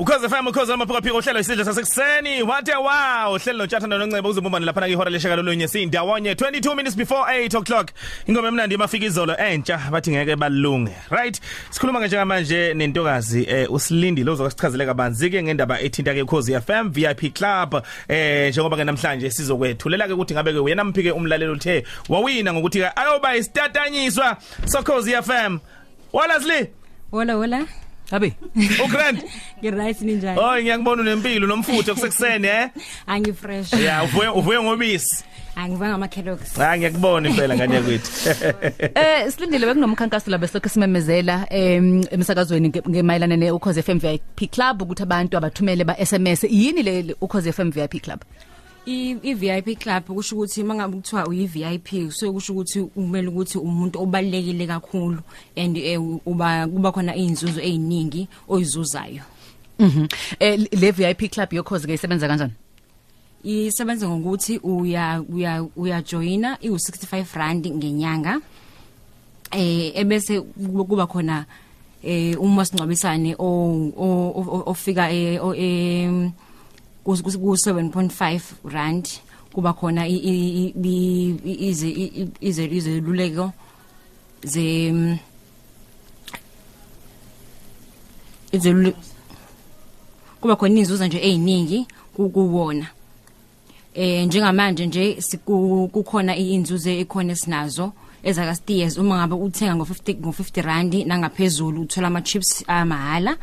ukhoze FM ukhoze amaphiko phiko uhlelo isidlo sasekuseni. Wathe wow! Uhlelo notshathana nonceba uzibumbana lapha kwihora leshaka lolunye sindawonye 22 minutes before 8 o'clock. Ingoma emnandi mafika izolo entsha bathi ngeke balunge. Right? Sikhuluma nje manje nentokazi eh, usilindile ozokasichazela kabanzi ke ngendaba ethinta ke ukhoze FM VIP Club. Eh njengoba ke namhlanje sizokwethulela ke ukuthi ngabe ke uyena mphike umlalelo uthe wawina ngokuthi ke ayoba isitatanyiswa sokhoze FM wala sli Hola hola. Abi. ugrand Ngiright ninjani? Hoy ngiyakubona unempilo nomfutho kusekuseni eh Angi fresh. Yeah uvuye uvuye ngobisi Angivanga ama Kellogg's. Ah ngiyakubona impela ngane yakwethu Eh silindile bekunomkhankaso la besilokho simemezela em emsakazweni nge- ngemayelana ne Ukhoze FM VIP Club ukuthi abantu abathumele ba SMS yini le Ukhoze FM VIP Club I VIP club kusho ukuthi mangabe kuthiwa uyi VIP so kusho ukuthi umele ukuthi umuntu obalekile kakhulu and eh, uba kuba khona izinzuzo eziningi oyizuzayo. Mhm eh le VIP Club yokhoze ke isebenza kanjani Isebenza ngokuthi uya uya uya joina i 65 rand ngenyanga. Eh ebese kuba khona eh uma singcwabisane o ofika eh ku 7.5 rand kuba khona ize ize izeluleko ze mm, izeluleko kuba khona izuzo nje eziningi kuwona. Eh njengamanje nje kukhona izinzuzo ekhona sinazo ezaka steers uma ngabe uthenga ngo50 ngo50 rand nangaphezulu uthola ama chips amahala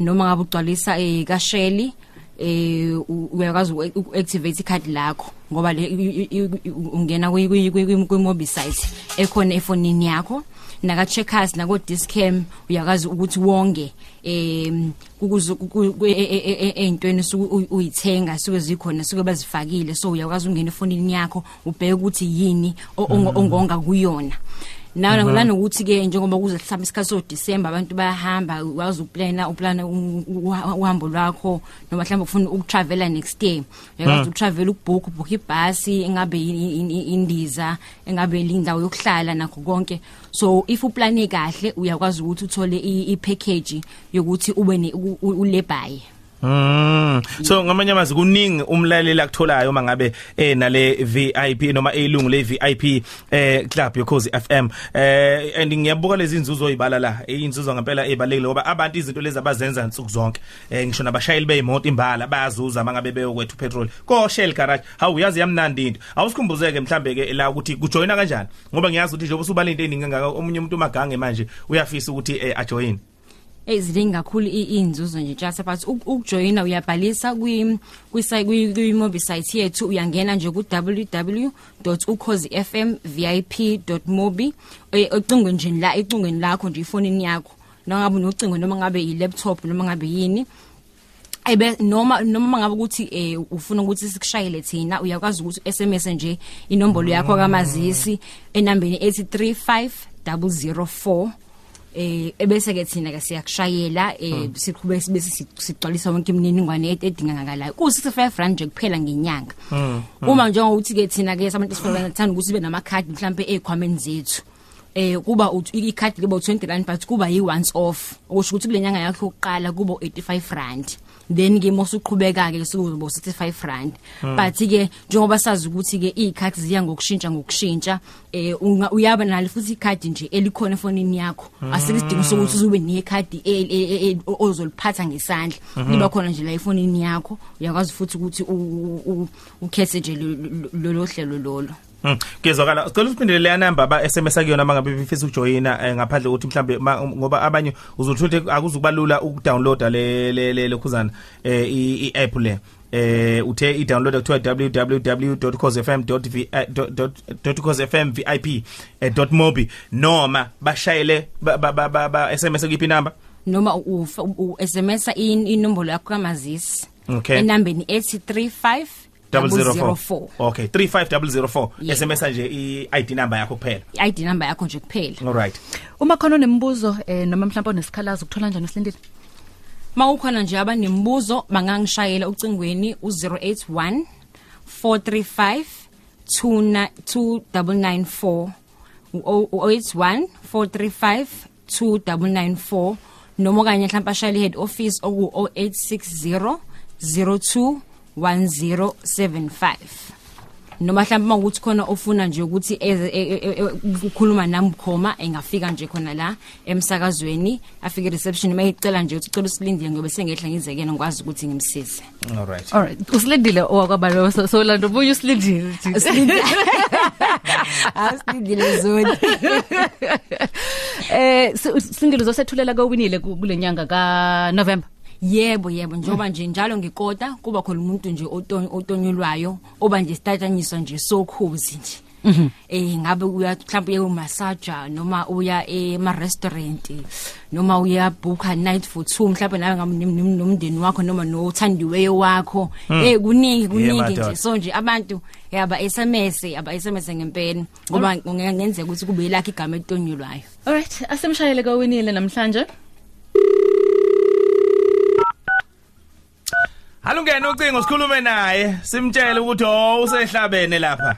noma ngabe ugcwalisa eh kasheli eh u- uyakwazi uactivate icard lakho ngoba le ungena kwi kwi- kwi- kwi mobile site ekhona efonini yakho. Naka checkers nako discam uyakwazi ukuthi wonge em kukuzo eintweni suku uyithenga suke zikhona suke bazifakile. So uyakwazi ungena efonini yakho ubheke ukuthi yini ongo- ongonga kuyona. Nawe nanokuthi ke njengoba kuze mhlawumbe isikhathi so December abantu bayahamba wazi uplana uplana u- u- uhambo lwakho noma mhlawumbe ufuna ukutravela next year uyakwazi ukutravel ukubook book ibhasi engabe i- i- i- indiza engabe lindawo yokuhlala nakho konke so if uplane kahle uyakwazi ukuthi uthole i i- package yokuthi ube ne- u- u- ulebaye Mm. So ngamanye amazwi kuningi umlaleli akutholayo uma ngabe eh nale VIP noma elungu le VIP eh club yokhozi FM eh and ngiyabuka lezi inzuzo oyibala la inzuzo ngempela ebalekile ngoba abantu izinto lezi abazenza insuku zonke eh ngisho nabashayeli beimoto imbala bayazuza mangabe beyokwethu petrol ko Shell garage hawu yazi yamnandi into. Awusikhumbuzeke mhlambe ke la ukuthi kujoyina kanjani ngoba ngiyazi ukuthi njengoba usubala into eningi ngaka omunye umuntu magange manje uyafisa ukuthi eh ajoin eziningi kakhulu i- iy'nzuzo nje just but uk- ukujoyina uyabhalisa kwi kwi- kwi- kwi-mobile site yethu. Uyangena nje ku-www ukhozifm vip mobi. Ocingweni nje la ecingweni lakho nje ifonini yakho. Nangabe unocingo noma ngabe i-laptop noma ngabe yini. Ebe noma noma ngabe ukuthi eh ufuna ukuthi sikushayele thina uyakwazi ukuthi SMS nje inombolo yakho kamazisi enambeni ethi 35004 eh ebese ke thina ke siyakushayela eh siqhube bese sigcwalisa wonke imininingwane ed- edingakalayo. Ku 65 rand nje kuphela ngenyanga. Uma njengokuthi ke thina ke sabantu sifuna thanda ukuthi sibe namakhadi mhlambe ekhwameni zethu. Eh kuba uthi ikhadi liba 20 rand but kuba yi once off. Okusho ukuthi kule nyanga yakho yokuqala kuba 85 rand. Then ke mosuqhubeka ke sukuba 65 rand. But ke njengoba sazi ukuthi ke ikhadi ziya ngokushintsha ngokushintsha eh unga- uyaba nalo futhi ikhadi nje elikhona efonini yakho. Asikisidingo sokuthi uzube nekhadi el- el- el- ozoliphatha ngesandla. Liba khona nje la efonini yakho. Uyakwazi futhi ukuthi u- u- ukhethe nje lo- lo lo hlelo lolo. Mm. Ngizwakala. Sicela usiphindele leya number ba SMS akuyona mangabe befisa ukujoina eh, ngaphandle kokuthi mhlambe ngoba abanye uzothuthe akuzukubalula ukudownload le le lekhuzana eh, i app le. Eh uthe i-download kuthiwa www.cosfm.vip.mobi eh, noma bashayele ba SMS kuyiphi number? Noma u SMS inombolo yakho kamazisi. Okay. Enambeni 835 0004 okay 35004 yeah. sms nje i-id number yakho kuphela. I-id number yakho nje kuphela. Alright uma khona unembuzo eh, noma mhlawumbe unesikhalazo ukuthola njani usilindile mawukhona nje abanemibuzo bangangishayela ucingweni u081 435 2994 u081 435 2994 noma kanye mhlawumbe ashayela head office oku 0860 02 1075 noma mhlawumbe mawukuthi khona ofuna nje ukuthi eze- e- e- e- e- ukukhuluma nami bukhoma engafika nje khona la emsakazweni afike reception mayicela nje ukuthi ucela usilindile ngoba sengehla ngizekena ngikwazi ukuthi ngimsize. All right. Alright usilindile owakwabalo so, so lando buye usilindile asilindile zoni eh si- silindile uzosethulela kowinile ku- kule nyanga ka November yebo yebo njoba nje njalo ngikota kuba khona umuntu nje oton- otonyulwayo oba nje sitatanyiswa nje sokhuzi nje. Eh ngabe uya mhlawumbe uya umasaja noma uya ema restaurant noma uya book a night for two mhlawumbe nawe ngabe nim- nim- nomndeni wakho noma nothandiweyo wakho. Eh kuningi kuningi madoda. nje. so nje abantu yaba SMS aba SMS ngempela ngoba ngenzeka ukuthi kube yilakho igama etonyulwayo alright asemshayele kowinile namhlanje. Halungena ucingo sikhulume naye simtshele ukuthi oh usehlabene lapha.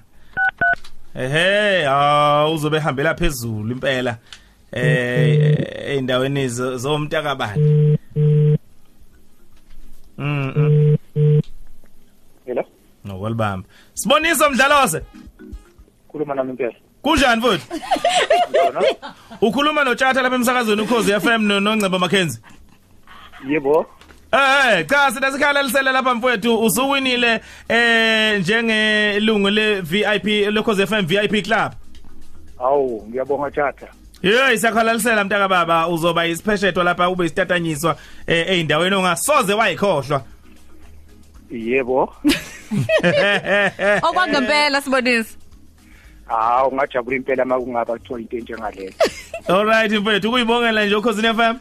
Ehe, ah uzobe hambela phezulu impela. Eh eindaweni zo- zomntakabani. Mm. mm. Hello. No welbamba. Sibonisa mdlalose. Khuluma nami impela. Kunjani futhi? Ukhuluma noTshatha lapha emsakazweni ukhozi FM no noNceba Mackenzie. Yebo. Eh cha sina sikhala lisele lapha mfowethu usuwinile eh njengelungu le VIP lokhozi FM VIP Club. Awu, ngiyabonga tjata. Yey siyakhalalisela mntaka baba uzoba isipheshethwa lapha ube isitatanyiswa eh eindaweni ongasoze wayikhohlwa. Yebo. okwangempela sibonise Hawu, ngajabula impela makungaba kuthiwa into enjengaleyo. Alright mfowethu kuyibongela nje ukhozi FM.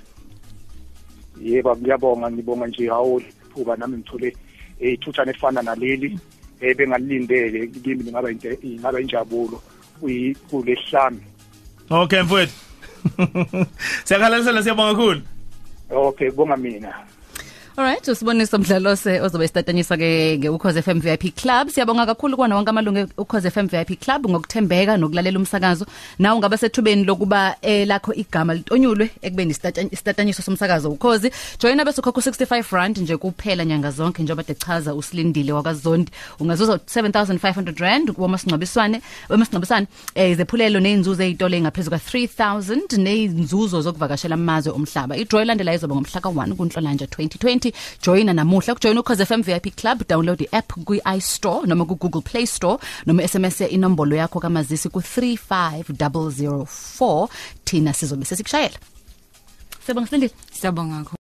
Yebo, ngiyabonga ngibonga nje hawu phuba nami ngithole ithutha efana naleli eh bengalindele kimi ngaba ingaba injabulo kuyi kulesihlanu. Okay mfowethu. Siyakhalalisela siyabonga kakhulu. Okay, bonga mina. Alright, usibonisa umdlalose ozobe sitatanyiswa ke ngeukhoze FM VIP Club. Siyabonga kakhulu kwana wonke amalungu ukhoze FM VIP Club ngokuthembeka nokulalela umsakazo. Nawe ungaba sethubeni lokuba eh lakho igama litonyulwe ekubeni isitatanyiswa somsakazo ukhozi. Join abe sokhokho 65 rand nje kuphela nyanga zonke njengoba dechaza usilindile wakaZondi. Ungazuza 7500 rand kuba masingcwabiswane, masingcwabisane eh izephulelo nezinzuzo ezitolo engaphezulu ka 3000 nezinzuzo zokuvakashela amazwe omhlaba. I-draw elandelayo izoba ngomhla ka1 kuNhlolanja 2020. Joina namuhla ukujoin ukhoze FM VIP Club download i-app kwi-iStore noma ku-Google Play Store noma SMS inombolo yakho kamazisi ku35004 thina sizobe sesikushayela. Sibonga silindile. siyabonga kakhulu